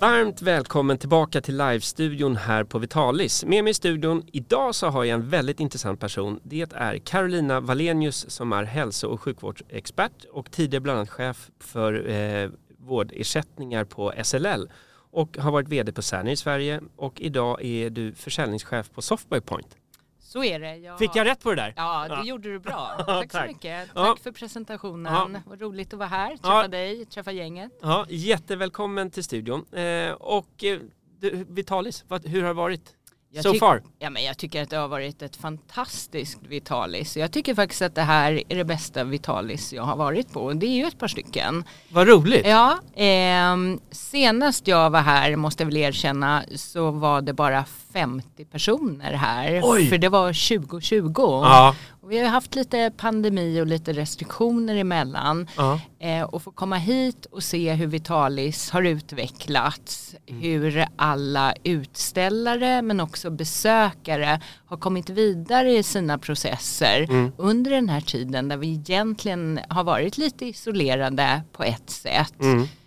Varmt välkommen tillbaka till livestudion här på Vitalis. Med mig i studion idag så har jag en väldigt intressant person. Det är Carolina Valenius som är hälso och sjukvårdsexpert och tidigare bland annat chef för eh, vårdersättningar på SLL och har varit vd på Cerner i Sverige och idag är du försäljningschef på Software Point. Så är det. Jag... Fick jag rätt på det där? Ja, det ja. gjorde du bra. Tack, så mycket. Tack Ja. för presentationen. Ja. Vad roligt att vara här, träffa Ja. dig, träffa gänget. Ja, jättevälkommen till studion. Eh, och eh, du, Vitalis, vad, hur har det varit Jag so far? Ja, men jag tycker att det har varit ett fantastiskt Vitalis. Jag tycker faktiskt att det här är det bästa Vitalis jag har varit på. Det är ju ett par stycken. Vad roligt! Ja, ehm, senast jag var här, måste jag väl erkänna, så var det bara 50 personer här. Oj! För det var 2020. Ja, Och vi har haft lite pandemi och lite restriktioner emellan. ja. Eh, och få komma hit och se hur Vitalis har utvecklats. Hur alla utställare men också besökare har kommit vidare i sina processer under den här tiden där vi egentligen har varit lite isolerade på ett sätt.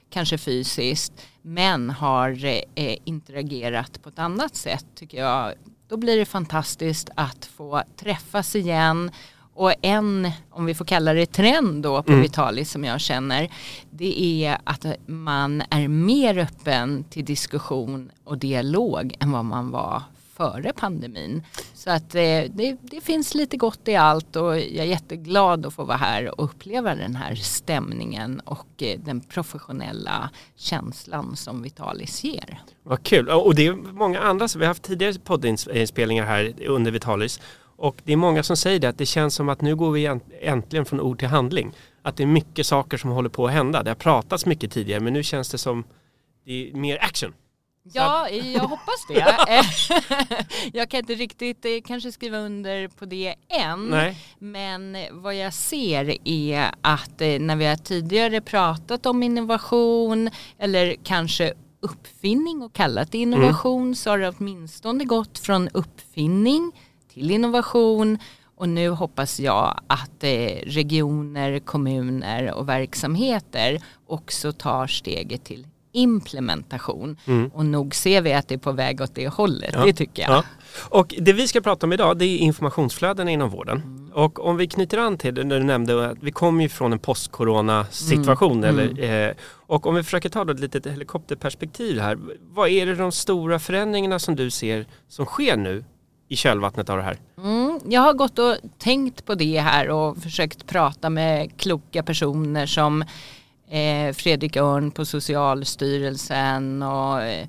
Kanske fysiskt men har eh, interagerat på ett annat sätt tycker jag. Då blir det fantastiskt att få träffas igen. Och en, om vi får kalla det trend då på Vitalis som jag känner, det är att man är mer öppen till diskussion och dialog än vad man var före pandemin. Så att eh, det, det finns lite gott i allt och jag är jätteglad att få vara här och uppleva den här stämningen och eh, den professionella känslan som Vitalis ger. Vad kul. Och det är många andra, som vi har haft tidigare poddinspelningar här under Vitalis. Och det är många som säger det att det känns som att nu går vi äntligen från ord till handling. Att det är mycket saker som håller på att hända. Det har pratats mycket tidigare men nu känns det som det är mer action. Ja, jag hoppas det. Eh, jag kan inte riktigt eh, kanske skriva under på det än. Nej. Men vad jag ser är att eh, när vi har tidigare pratat om innovation eller kanske uppfinning och kallat det innovation så har det åtminstone gått från uppfinning till innovation och nu hoppas jag att regioner, kommuner och verksamheter också tar steget till implementation. Och nog ser vi att det är på väg åt det hållet, Ja. det tycker jag. Ja. Och det vi ska prata om idag det är informationsflöden inom vården. Och om vi knyter an till det när du nämnde att vi kommer ju från en post-corona situation. Eller, eh, och om vi försöker ta då ett litet helikopterperspektiv här. Vad är det de stora förändringarna som du ser som sker nu i kölvattnet av det här? Mm, jag har gått och tänkt på det här och försökt prata med kloka personer som Eh, Fredrik Örn på Socialstyrelsen och eh,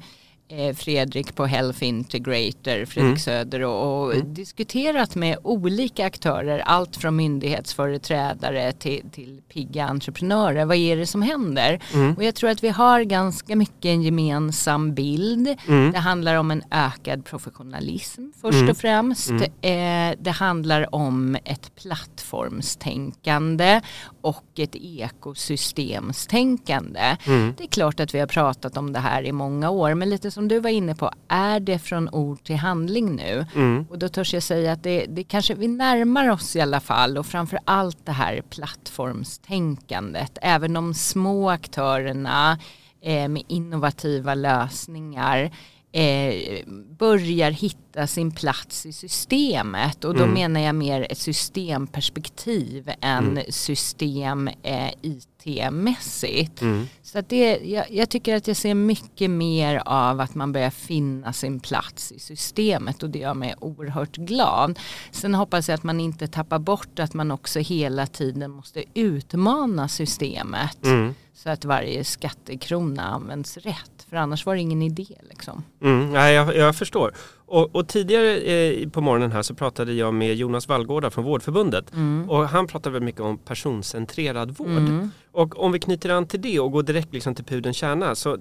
Fredrik på Health Integrator, Fredrik Mm. Söder och, och diskuterat med olika aktörer, allt från myndighetsföreträdare till, till pigga entreprenörer. Vad är det som händer? Mm. Och jag tror att vi har ganska mycket en gemensam bild. Mm. Det handlar om en ökad professionalism först Mm. och främst. Mm. Eh, det handlar om ett plattformstänkande och ett ekosystemstänkande. Mm. Det är klart att vi har pratat om det här i många år men lite som du var inne på, är det från ord till handling nu? Mm. Och då törs jag säga att det, det kanske vi närmar oss i alla fall och framför allt det här plattformstänkandet. Även de små aktörerna eh, med innovativa lösningar eh, börjar hitta sin plats i systemet och då Mm. menar jag mer ett systemperspektiv än Mm. system eh, IT-mässigt. Mm. Så att det, jag, jag tycker att jag ser mycket mer av att man börjar finna sin plats i systemet och det gör mig oerhört glad. Sen hoppas jag att man inte tappar bort att man också hela tiden måste utmana systemet Mm. så att varje skattekrona används rätt. För annars var det ingen idé liksom. Mm, nej, jag, jag förstår. Och, och tidigare eh, på morgonen här så pratade jag med Jonas Vallgårda från Vårdförbundet Mm. och han pratade väldigt mycket om personcentrerad vård. Mm. Och om vi knyter an till det och går direkt liksom till pudelns kärna så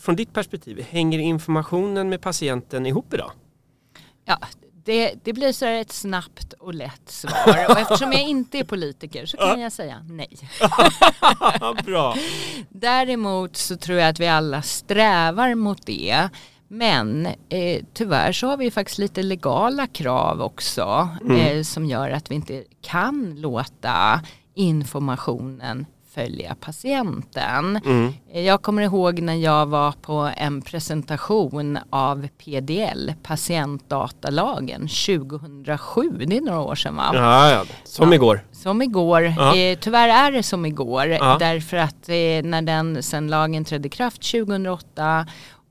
från ditt perspektiv, hänger informationen med patienten ihop idag? Ja, det, det blir så ett snabbt och lätt svar och eftersom jag inte är politiker så kan jag säga nej. Bra. Däremot så tror jag att vi alla strävar mot det. Men eh, tyvärr så har vi faktiskt lite legala krav också eh, som gör att vi inte kan låta informationen följa patienten. Mm. Eh, Jag kommer ihåg när jag var på en presentation av PDL, patientdatalagen 2007, det är några år sedan va? Ja, ja. Som Ja. igår. Som igår. Eh, tyvärr är det som igår. Därför att eh, när den sen lagen trädde i kraft 2008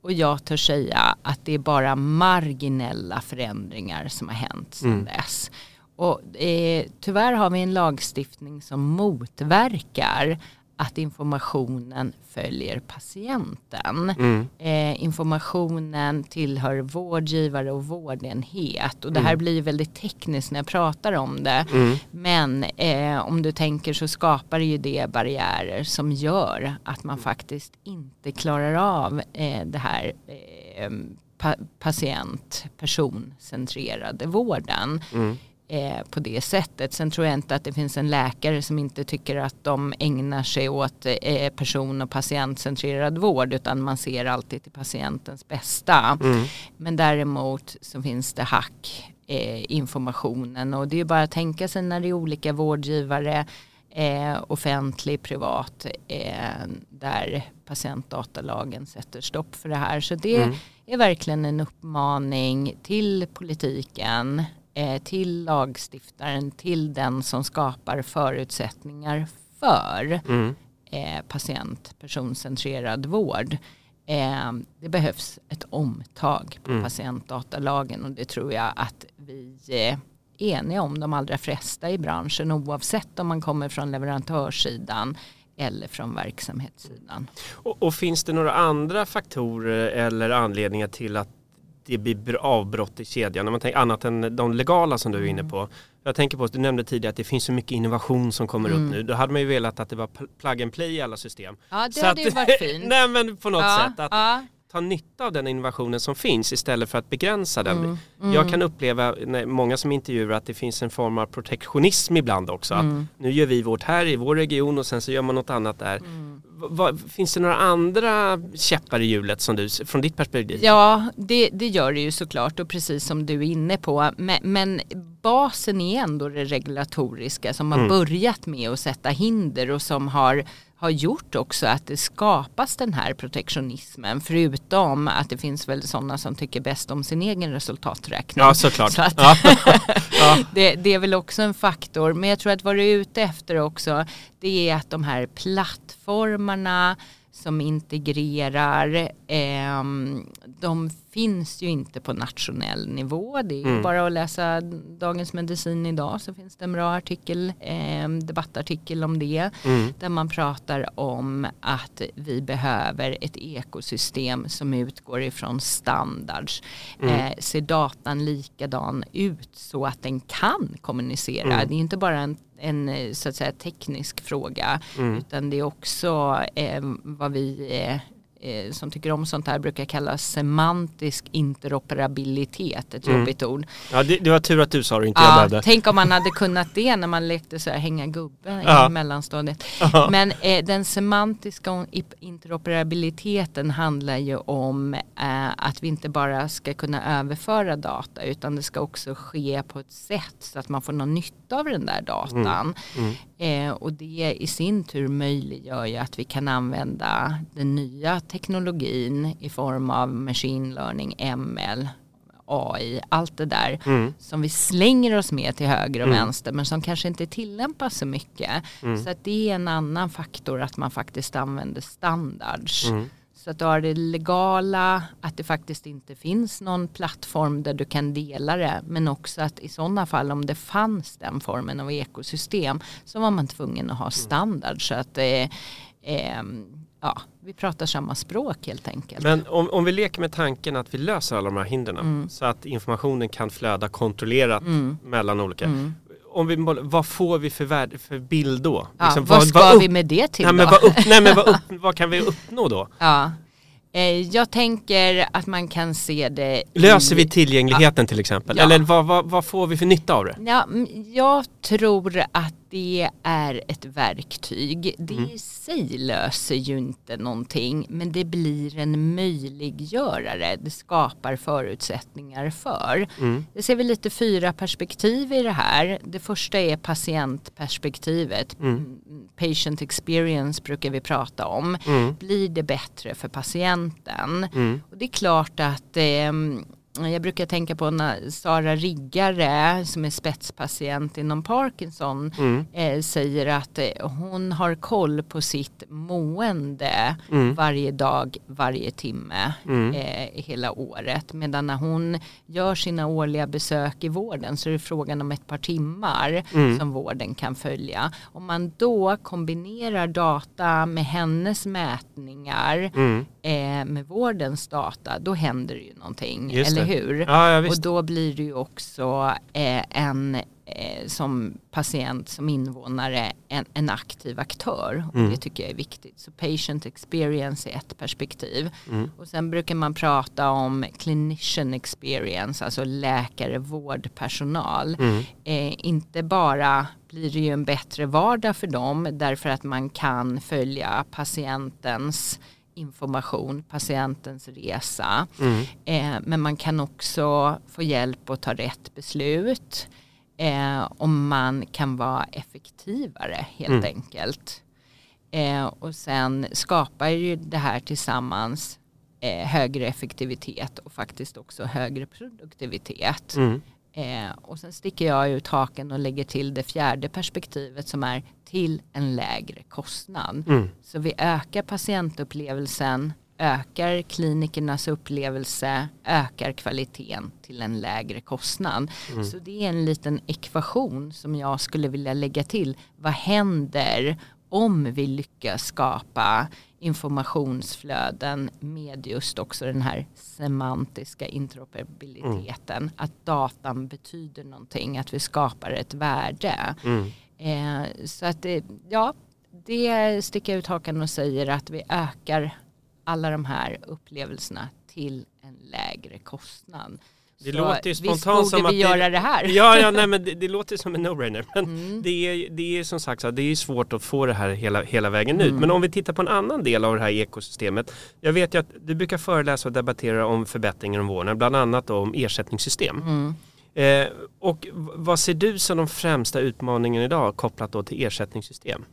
och jag törs säga att det är bara marginella förändringar som har hänt sedan Mm. dess. Och eh, tyvärr har vi en lagstiftning som motverkar att informationen följer patienten. Mm. Eh, informationen tillhör vårdgivare och vårdenhet och det här Mm. blir väldigt tekniskt när jag pratar om det. Mm. Men eh, om du tänker så skapar ju det barriärer som gör att man faktiskt inte klarar av eh, det här eh, pa patient personcentrerade vården Mm. Eh, på det sättet. Sen tror jag inte att det finns en läkare som inte tycker att de ägnar sig åt eh, person och patientcentrerad vård utan man ser alltid till patientens bästa. Mm. Men däremot så finns det hack eh, informationen och det är bara att tänka sig när det är olika vårdgivare eh, offentlig, privat eh, där patientdatalagen sätter stopp för det här. Så det Mm. är verkligen en uppmaning till politiken, till lagstiftaren, till den som skapar förutsättningar för Mm. eh, patient personcentrerad vård. Eh, det behövs ett omtag på Mm. patientdatalagen och det tror jag att vi eh, är eniga om de allra flesta i branschen oavsett om man kommer från leverantörssidan eller från verksamhetssidan. Och, och finns det några andra faktorer eller anledningar till att det blir br- avbrott i kedjan? När man tänker, annat än de legala som du är inne Mm. på. Jag tänker på, du nämnde tidigare att det finns så mycket innovation som kommer Mm. upp nu. Då hade man ju velat att det var pl- plug and play i alla system. Ja, det Så hade att- ju varit fint. Nej men på något ja, sätt att ja, ta nytta av den innovationen som finns istället för att begränsa den. mm, mm, Jag kan uppleva, när många som intervjuar, att det finns en form av protektionism ibland också. Mm, nu gör vi vårt här i vår region och sen så gör man något annat där. Mm. Va- va- finns det några andra käppar i hjulet som du, från ditt perspektiv? Ja, det, det gör det ju såklart och precis som du är inne på. Men, men basen är ändå det regulatoriska som har Mm. börjat med att sätta hinder och som har, har gjort också att det skapas den här protektionismen. Förutom att det finns väl sådana som tycker bäst om sin egen resultaträkning. Ja, såklart. Så ja. ja. Det, det är väl också en faktor. Men jag tror att vad du är ute efter också det är att de här plattformarna som integrerar ehm, de finns ju inte på nationell nivå. Det är Mm. bara att läsa Dagens Medicin idag så finns det en bra artikel, ehm, debattartikel om det Mm. där man pratar om att vi behöver ett ekosystem som utgår ifrån standards. Mm. Eh, ser datan likadan ut så att den kan kommunicera? Mm. Det är inte bara en, en eh, så att säga, teknisk fråga Mm. utan det är också eh, vad vi eh, som tycker om sånt här brukar kalla semantisk interoperabilitet, ett Mm. jobbigt ord. ja det, det var tur att du sa det, inte jag Ja, behövde. tänk om man hade kunnat det när man lekte så här hänga gubbe Ja. i mellanstadiet. Ja. Men eh, den semantiska interoperabiliteten handlar ju om eh, att vi inte bara ska kunna överföra data utan det ska också ske på ett sätt så att man får någon nytta av den där datan. Mm. Eh, och det i sin tur möjliggör ju att vi kan använda den nya teknologin i form av machine learning, ML, AI, allt det där Mm. som vi slänger oss med till höger och Mm. vänster men som kanske inte tillämpas så mycket. Mm. Så att det är en annan faktor att man faktiskt använder standards. Mm. Så att du har det legala, att det faktiskt inte finns någon plattform där du kan dela det. Men också att i sådana fall om det fanns den formen av ekosystem så var man tvungen att ha standard. Så att eh, eh, ja, vi pratar samma språk helt enkelt. Men om, om vi leker med tanken att vi löser alla de här hindren Mm. så att informationen kan flöda kontrollerat Mm. mellan olika. Mm. Om vi, vad får vi för, värde, för bild då? Ja, Liksom, vad ska vad upp- vi med det till nej, då? men vad, upp, nej, men vad, upp, vad kan vi uppnå då? Ja. Eh, Jag tänker att man kan se det Löser i... vi tillgängligheten till exempel? Ja. Eller vad, vad, vad får vi för nytta av det? Ja, jag tror att det är ett verktyg. Det Mm. i sig löser ju inte någonting men det blir en möjliggörare. Det skapar förutsättningar för. Mm. Det ser vi lite fyra perspektiv i det här. Det första är patientperspektivet. Mm. Patient experience brukar vi prata om. Mm. Blir det bättre för patienten? Mm. Och det är klart att eh, jag brukar tänka på när Sara Riggare som är spetspatient inom Parkinson Mm. eh, säger att eh, hon har koll på sitt mående Mm. varje dag, varje timme Mm. eh, hela året. Medan när hon gör sina årliga besök i vården så är det frågan om ett par timmar Mm. som vården kan följa. Om man då kombinerar data med hennes mätningar Mm. eh, med vårdens data, då händer det ju någonting, Just eller. Hur? Ja, ja Och då blir det ju också eh, en eh, som patient, som invånare, en, en aktiv aktör. Och Mm. det tycker jag är viktigt. Så patient experience är ett perspektiv. Mm. Och sen brukar man prata om clinician experience, alltså läkare, vårdpersonal. Mm. Eh, inte bara blir det ju en bättre vardag för dem därför att man kan följa patientens information, patientens resa. Mm. Eh, men man kan också få hjälp att ta rätt beslut. Eh, om man kan vara effektivare helt Mm. enkelt. Eh, och sen skapar ju det här tillsammans eh, högre effektivitet och faktiskt också högre produktivitet. Mm. Eh, och sen sticker jag ut haken och lägger till det fjärde perspektivet som är till en lägre kostnad. Mm. Så vi ökar patientupplevelsen, ökar klinikernas upplevelse, ökar kvaliteten till en lägre kostnad. Mm. Så det är en liten ekvation som jag skulle vilja lägga till. Vad händer om vi lyckas skapa informationsflöden med just också den här semantiska interoperabiliteten. Att datan betyder någonting, att vi skapar ett värde. Mm. Eh, så att det, ja, det sticker ut hakan och säger att vi ökar alla de här upplevelserna till en lägre kostnad. Det Så låter ju visst spontant borde som vi att det- göra det här. Ja, ja nej, men det, det låter som en no-brainer. Men Mm. det, är, det är som sagt så, det är svårt att få det här hela, hela vägen ut. Mm. Men om vi tittar på en annan del av det här ekosystemet. Jag vet ju att du brukar föreläsa och debattera om förbättringar om vården, bland annat om ersättningssystem. Mm. Eh, och vad ser du som de främsta utmaningarna idag kopplat då till ersättningssystem?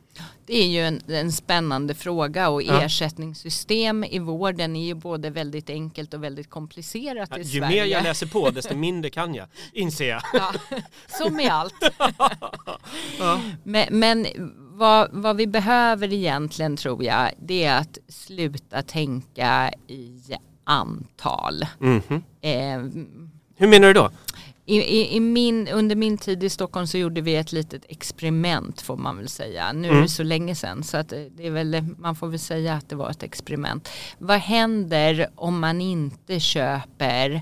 Det är ju en, en spännande fråga och Ja. ersättningssystem i vården är ju både väldigt enkelt och väldigt komplicerat i Ju Sverige. mer jag läser på desto mindre kan jag, inser jag. Ja, som med allt. Ja. Men, men vad, vad vi behöver egentligen tror jag det är att sluta tänka i antal. Mhm. Eh, Hur menar du då? I, i, i min, under min tid i Stockholm så gjorde vi ett litet experiment får man väl säga. Nu är Mm. det så länge sedan så att det det är väl, man får väl säga att det var ett experiment. Vad händer om man inte köper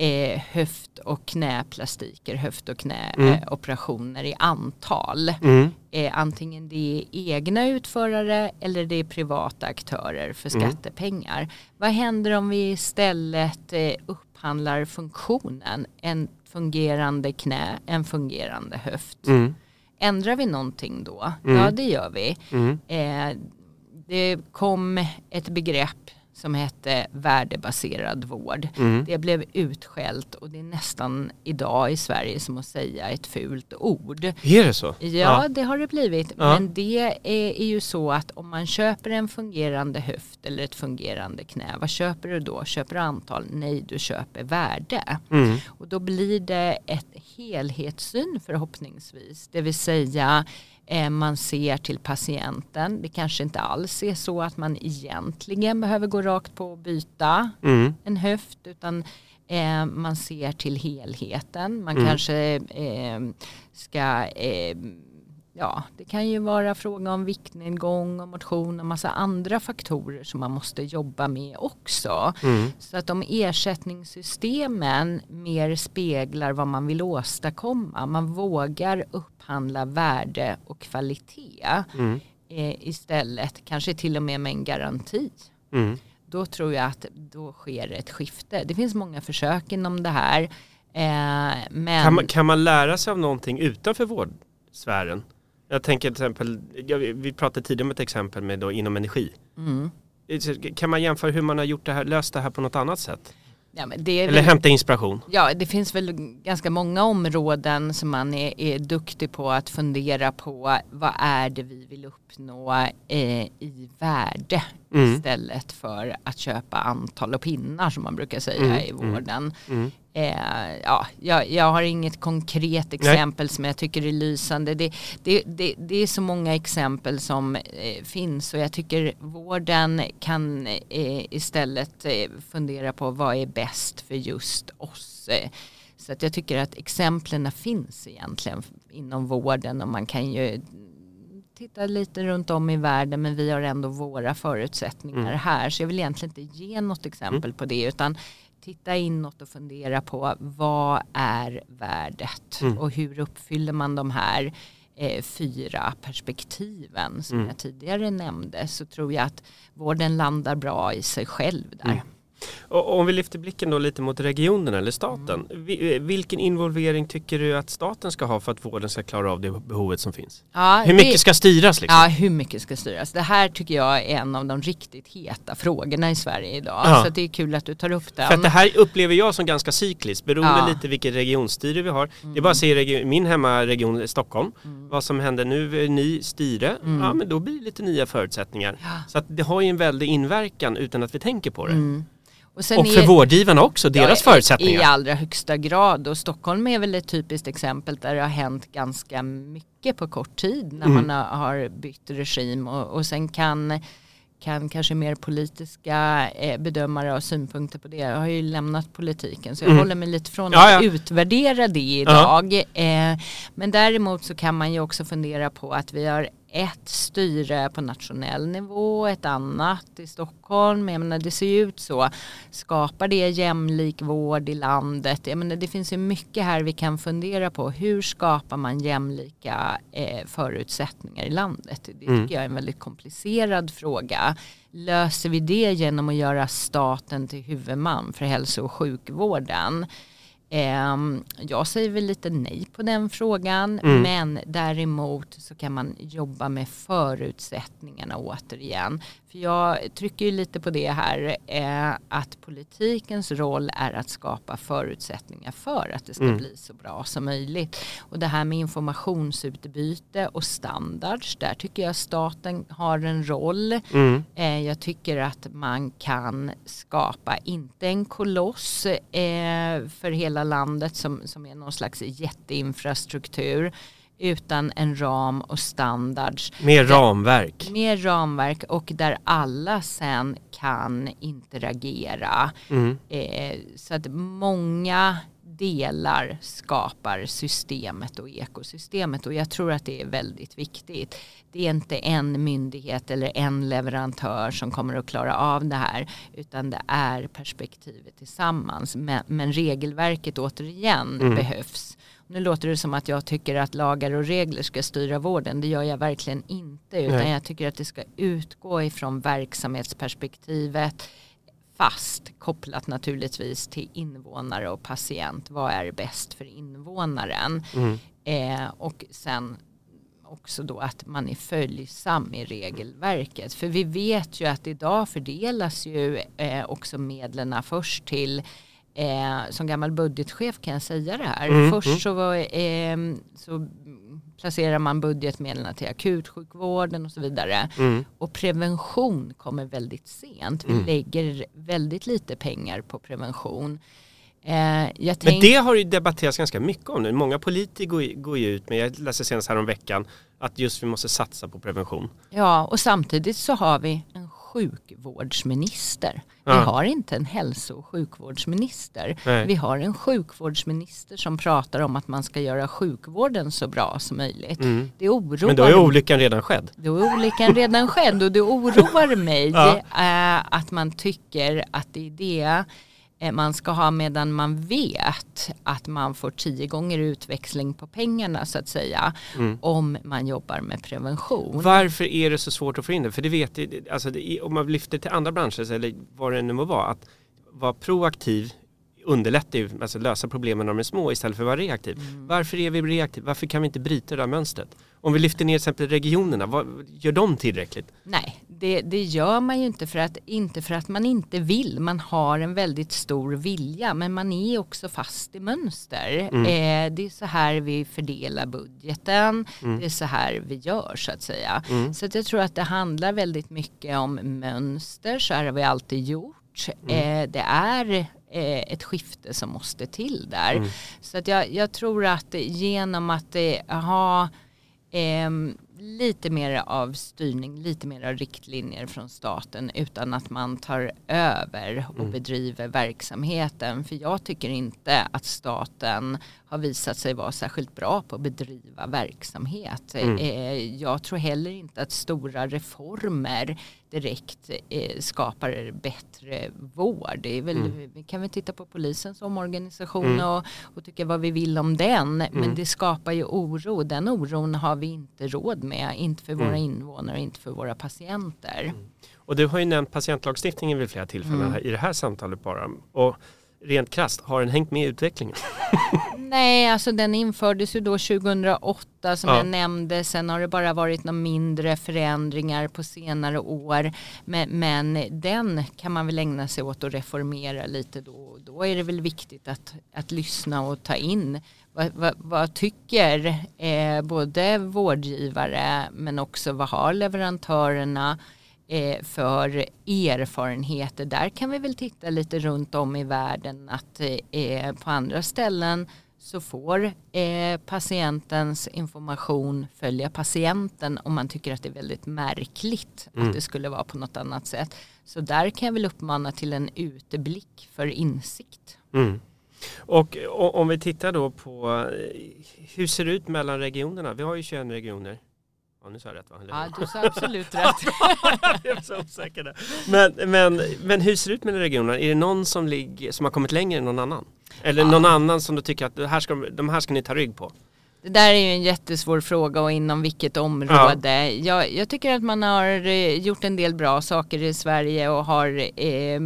eh, höft och knäplastiker, höft och knäoperationer Mm. eh, operationer i antal? Mm. eh, antingen det är egna utförare eller det är privata aktörer för Mm. skattepengar. Vad händer om vi istället eh, upphandlar funktionen, en fungerande knä, en fungerande höft? Mm. Ändrar vi någonting då? Mm. Ja det gör vi. Mm. Eh, det kom ett begrepp som hette värdebaserad vård. Mm. Det blev utskällt och det är nästan idag i Sverige som att säga ett fult ord. Är det så? Ja, det har det blivit. Ja. Men det är, är ju så att om man köper en fungerande höft eller ett fungerande knä, vad köper du då? Köper du antal? Nej, du köper värde. Mm. Och då blir det ett helhetssyn förhoppningsvis. Det vill säga man ser till patienten. Det kanske inte alls är så att man egentligen behöver gå rakt på och byta Mm. en höft utan eh, man ser till helheten. Man Mm. kanske eh, ska eh, Ja, det kan ju vara fråga om viktnedgång och motion och massa andra faktorer som man måste jobba med också. Mm. Så att om ersättningssystemen mer speglar vad man vill åstadkomma, man vågar upphandla värde och kvalitet Mm. eh, istället, kanske till och med med en garanti. Mm. Då tror jag att då sker ett skifte. Det finns många försök inom det här. Eh, men Kan, man, kan man lära sig av någonting utanför vårdsfären? Jag tänker till exempel, vi- pratade tidigare om ett exempel med då inom energi. mm, Kan man jämföra hur man har gjort det här, löst det här på något annat sätt? ja, Eller väl- hämta inspiration? Ja, det finns väl ganska många områden som man är, är duktig på att fundera på vad är det vi vill uppnå eh, i värde Mm. istället för att köpa antal och pinnar som man brukar säga Mm, i mm, vården. Mm. Eh, ja, jag, jag har inget konkret exempel som jag tycker är lysande. Det, det, det, det är så många exempel som eh, finns och jag tycker vården kan eh, istället eh, fundera på vad är bäst för just oss. Eh, så att jag tycker att exemplen finns egentligen inom vården och man kan ju titta lite runt om i världen men vi har ändå våra förutsättningar Mm. här så jag vill egentligen inte ge något exempel på det utan titta inåt och fundera på vad är värdet Mm. och hur uppfyller man de här eh, fyra perspektiven som Mm. jag tidigare nämnde så tror jag att vården landar bra i sig själv där. Mm. Och om vi lyfter blicken då lite mot regionerna eller staten. Mm. Vi- Vilken involvering tycker du att staten ska ha för att vården ska klara av det behovet som finns? Ja, Hur det- mycket ska styras liksom? Ja, hur mycket ska styras? Det här tycker jag är en av de riktigt heta frågorna i Sverige idag. Ja. Så det är kul att du tar upp den. För det här upplever jag som ganska cykliskt beroende Ja. lite vilket regionstyre vi har. Det är bara att se region, min hemmaregion Stockholm. Vad som händer nu, är ny styre, Mm. ja men då blir det lite nya förutsättningar. Ja. Så att det har ju en väldig inverkan utan att vi tänker på det. Och, Och för är- vårdgivarna också, deras Ja, förutsättningar. I allra högsta grad och Stockholm är väl ett typiskt exempel där det har hänt ganska mycket på kort tid när Mm. man har, bytt regim och, och sen kan kan kanske mer politiska eh, bedömare ha synpunkter på det. Jag har ju lämnat politiken så jag Mm. håller mig lite från Ja, att ja. utvärdera det idag. Eh, men däremot så kan man ju också fundera på att vi har ett styre på nationell nivå, ett annat i Stockholm. Jag menar, det ser ju ut så. Skapar det jämlik vård i landet? Jag menar, det finns ju mycket här vi kan fundera på. Hur skapar man jämlika eh, förutsättningar i landet? Det tycker Mm. jag är en väldigt komplicerad fråga. Löser vi det genom att göra staten till huvudman för hälso och sjukvården? Ehm, jag säger väl lite nej på den frågan Mm. men däremot så kan man jobba med förutsättningarna återigen. För jag trycker ju lite på det här eh, att politikens roll är att skapa förutsättningar för att det ska Mm. bli så bra som möjligt. Och det här med informationsutbyte och standards, där tycker jag staten har en roll. Mm. Eh, jag tycker att man kan skapa, inte en koloss eh, för hela landet som, som är någon slags jätteinfrastruktur, utan en ram och standards. Mer ramverk. Mer ramverk och där alla sen kan interagera. Mm. Eh, så att många delar skapar systemet och ekosystemet och jag tror att det är väldigt viktigt. Det är inte en myndighet eller en leverantör som kommer att klara av det här utan det är perspektivet tillsammans. Men, men regelverket återigen Mm. behövs. Nu låter det som att jag tycker att lagar och regler ska styra vården. Det gör jag verkligen inte utan Nej. jag tycker att det ska utgå ifrån verksamhetsperspektivet fast kopplat naturligtvis till invånare och patient. Vad är bäst för invånaren? Mm. Eh, och sen också då att man är följsam i regelverket. För vi vet ju att idag fördelas ju eh, också medlen först till Eh, som gammal budgetchef kan jag säga det här. Mm, Först mm. så, var, eh, så placerar man budgetmedlen till akutsjukvården och så vidare. Mm. Och prevention kommer väldigt sent. Vi Mm. lägger väldigt lite pengar på prevention. Eh, jag Men tänk, det har ju debatterats ganska mycket om nu. Många politiker går, ju- går ju ut med, jag läste senast här om veckan att just vi måste satsa på prevention. Ja, och samtidigt så har vi en sjukvårdsminister. Ja. Vi har inte en hälso och sjukvårdsminister. Nej. Vi har en sjukvårdsminister som pratar om att man ska göra sjukvården så bra som möjligt. Mm. Det oroar Men då är olyckan redan skedd. då är olyckan redan skedd och det oroar mig Ja. att man tycker att det är det man ska ha medan man vet att man får tio gånger utväxling på pengarna så att säga Mm. om man jobbar med prevention. Varför är det så svårt att få in det? För det vet alltså det, om man lyfter till andra branscher eller vad det nu må vara, att vara proaktiv underlättar ju, alltså lösa problemen när de är små istället för att vara reaktiv. Varför är vi reaktiva? Varför kan vi inte bryta det där mönstret? Om vi lyfter ner till exempel regionerna, vad, gör de tillräckligt? Nej, det, det gör man ju inte för, att, inte för att man inte vill. Man har en väldigt stor vilja men man är också fast i mönster. Eh, det är så här vi fördelar budgeten. Det är så här vi gör så att säga. Så att jag tror att det handlar väldigt mycket om mönster. Så här har vi alltid gjort. Eh, det är ett skifte som måste till där. Så att jag, jag tror att genom att eh, ha Ehm, lite mer av styrning, lite mer av riktlinjer från staten utan att man tar över och bedriver verksamheten. För jag tycker inte att staten har visat sig vara särskilt bra på att bedriva verksamhet. Eh, jag tror heller inte att stora reformer direkt eh, skapar bättre vård. Det väl, Vi kan väl titta på polisens omorganisation och, och tycka vad vi vill om den. Men det skapar ju oro. Den oron har vi inte råd med. Inte för våra invånare och inte för våra patienter. Och du har ju nämnt patientlagstiftningen vid flera tillfällen i det här samtalet bara. Och rent krasst, har den hängt med i utvecklingen? Nej, alltså den infördes ju då 2008 som Ja. jag nämnde. Sen har det bara varit några mindre förändringar på senare år. Men, men den kan man väl ägna sig åt att reformera lite då. Då är det väl viktigt att, att lyssna och ta in vad, vad, vad tycker eh, både vårdgivare men också vad har leverantörerna för erfarenheter. Där kan vi väl titta lite runt om i världen att eh, på andra ställen så får eh, patientens information följa patienten om man tycker att det är väldigt märkligt att det skulle vara på något annat sätt. Så där kan jag väl uppmana till en uteblick för insikt. Mm. Och om vi tittar då på eh, hur ser det ut mellan regionerna? Vi har ju 21 regioner. Ja, nu sa jag rätt va? Eller? Ja, du sa absolut rätt. jag är så osäker där. Men, men, men hur ser det ut mellan regionerna? Är det någon som, ligger, som har kommit längre än någon annan? Eller någon annan som du tycker att det här ska, de här ska ni ta rygg på? Det där är ju en jättesvår fråga och inom vilket område. Jag, jag tycker att man har eh, gjort en del bra saker i Sverige och har eh,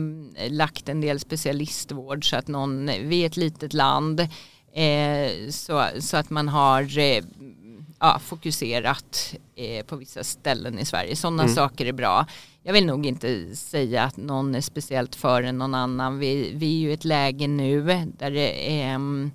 lagt en del specialistvård så att någon, vi är ett litet land eh, så, så att man har eh, ja, fokuserat eh, på vissa ställen i Sverige. Sådana saker är bra. Jag vill nog inte säga att någon är speciellt före någon annan. Vi, vi är ju i ett läge nu där det är ehm,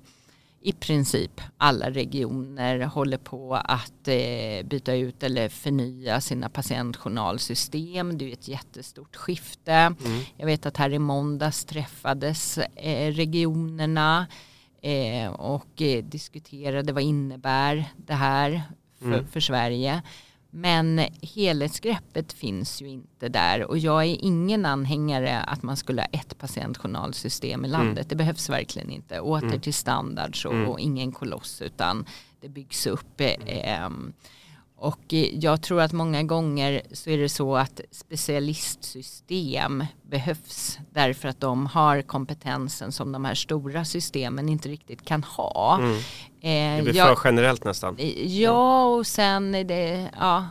i princip alla regioner håller på att eh, byta ut eller förnya sina patientjournalsystem. Det är ett jättestort skifte. Jag vet att här i måndags träffades eh, regionerna eh, och eh, diskuterade vad innebär det här för, för Sverige. Men helhetsgreppet finns ju inte där och jag är ingen anhängare att man skulle ha ett patientjournalsystem i landet. Det behövs verkligen inte. Åter till standards och, och ingen koloss utan det byggs upp. Eh, och eh, jag tror att många gånger så är det så att specialistsystem behövs därför att de har kompetensen som de här stora systemen inte riktigt kan ha. Mm. Eh, Det blir jag- för generellt nästan. Ja och sen är det, ja,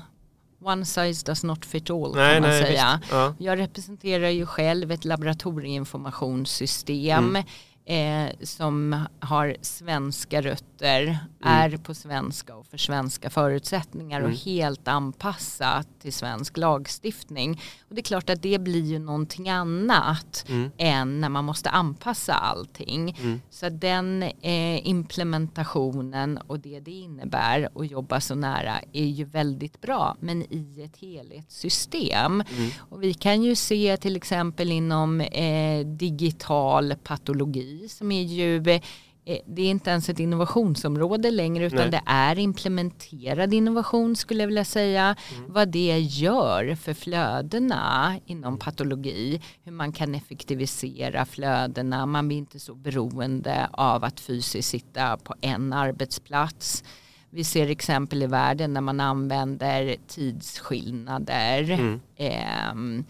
one size does not fit all kan Nej, man nej, säga. Ja. Jag representerar ju själv ett laboratorieinformationssystem eh, som har svenska rötter, är på svenska och för svenska förutsättningar och helt anpassat till svensk lagstiftning. Och det är klart att det blir ju någonting annat än när man måste anpassa allting. Så att den eh, implementationen och det det innebär att jobba så nära är ju väldigt bra men i ett helhetssystem. Och vi kan ju se till exempel inom eh, digital patologi som är ju eh, det är inte ens ett innovationsområde längre utan Nej. det är implementerad innovation skulle jag vilja säga. Mm. Vad det gör för flödena inom patologi, hur man kan effektivisera flödena, man blir inte så beroende av att fysiskt sitta på en arbetsplats. Vi ser exempel i världen där man använder tidsskillnader Mm. ehm,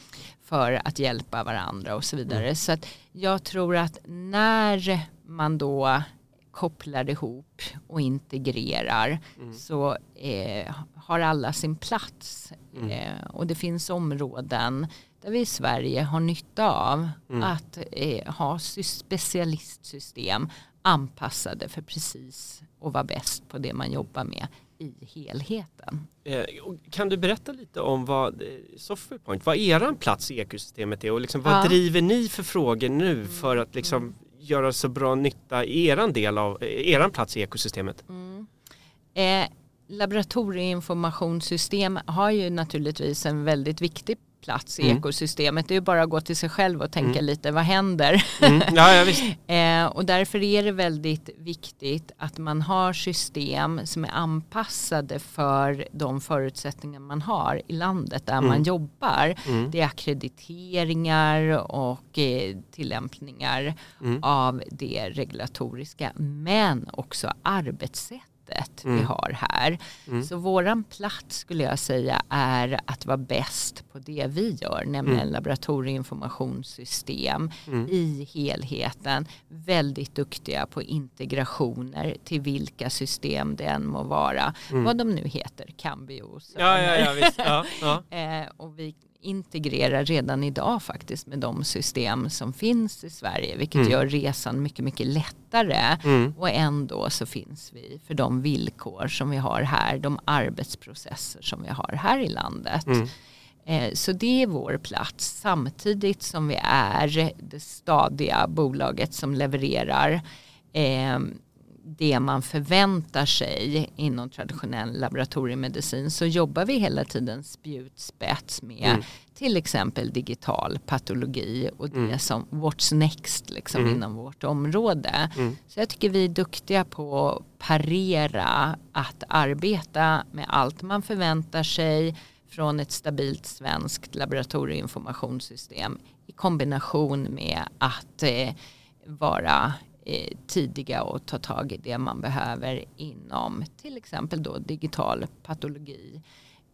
för att hjälpa varandra och så vidare. Så att jag tror att när man då kopplar ihop och integrerar så eh, har alla sin plats. Eh, och det finns områden där vi i Sverige har nytta av att eh, ha sy- specialistsystem anpassade för precis och vara bäst på det man jobbar med i helheten. Eh, Kan du berätta lite om vad eh, Softwarepoint, vad eran plats i ekosystemet är och liksom, vad Ja. driver ni för frågor nu för att liksom göra så bra nytta i eran del av eh, eran plats i ekosystemet? Eh, laboratorieinformationssystem har ju naturligtvis en väldigt viktig plats i Mm. ekosystemet. Det är bara att gå till sig själv och tänka lite vad händer? Mm. Ja, ja. Eh, och därför är det väldigt viktigt att man har system som är anpassade för de förutsättningar man har i landet där man jobbar. Mm. Det är akkrediteringar och eh, tillämpningar Mm. av det regulatoriska men också arbetssättet vi Mm. har här. Så våran plats skulle jag säga är att vara bäst på det vi gör, nämligen Mm. laboratorieinformationssystem i helheten. Väldigt duktiga på integrationer till vilka system det än må vara. Vad de nu heter, Cambio, Mm. Ja, ja, ja, visst. Ja, ja. Eh, och vi integrerar redan idag faktiskt med de system som finns i Sverige vilket Mm. gör resan mycket, mycket lättare. Mm. Och ändå så finns vi för de villkor som vi har här, de arbetsprocesser som vi har här i landet. Mm. Eh, Så det är vår plats samtidigt som vi är det stadiga bolaget som levererar eh, det man förväntar sig inom traditionell laboratoriemedicin så jobbar vi hela tiden spjutspets med Mm. till exempel digital patologi och det Mm. som what's next liksom Mm. inom vårt område. Mm. Så jag tycker vi är duktiga på att parera att arbeta med allt man förväntar sig från ett stabilt svenskt laboratorieinformationssystem i kombination med att eh, vara Eh, tidiga och ta tag i det man behöver inom till exempel då digital patologi,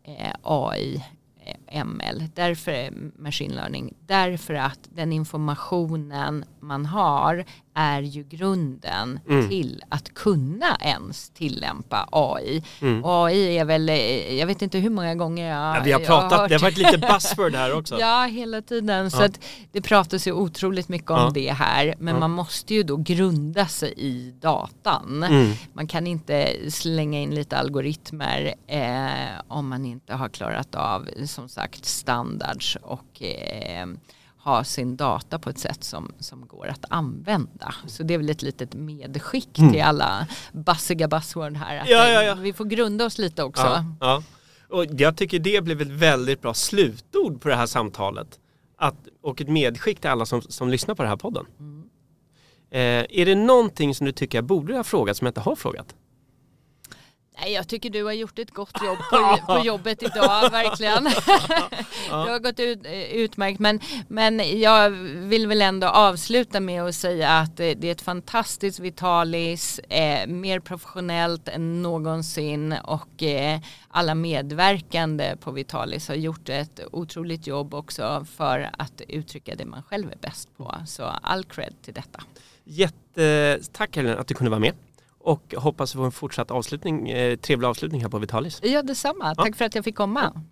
eh, AI, eh, ML, därför är machine learning, därför att den informationen man har är ju grunden Mm. till att kunna ens tillämpa AI. Mm. AI är väl, eh, jag vet inte hur många gånger jag, Ja, vi har pratat, hört det har varit lite buzzword här också. Ja, hela tiden. Så Ja. att det pratas ju otroligt mycket om Ja. det här. Men man måste ju då grunda sig i datan. Mm. Man kan inte slänga in lite algoritmer eh, om man inte har klarat av som sagt standards och eh, ha sin data på ett sätt som, som går att använda. Så det är väl ett litet medskick Mm. till alla bassiga buzzword här. Ja, ja, ja. Vi får grunda oss lite också. Och jag tycker det blev ett väldigt bra slutord på det här samtalet. Att, och ett medskick till alla som, som lyssnar på den här podden. Mm. Eh, är det någonting som du tycker jag borde ha frågat som jag inte har frågat? Nej, jag tycker du har gjort ett gott jobb på, på jobbet idag, verkligen. Det har gått ut, eh, utmärkt, men, men jag vill väl ändå avsluta med att säga att eh, det är ett fantastiskt Vitalis, eh, mer professionellt än någonsin och eh, alla medverkande på Vitalis har gjort ett otroligt jobb också för att uttrycka det man själv är bäst på. Så all cred till detta. Jättetack Helena att du kunde vara med. Och hoppas få en fortsatt avslutning, eh, trevlig avslutning här på Vitalis. Ja, detsamma. Tack för att jag fick komma.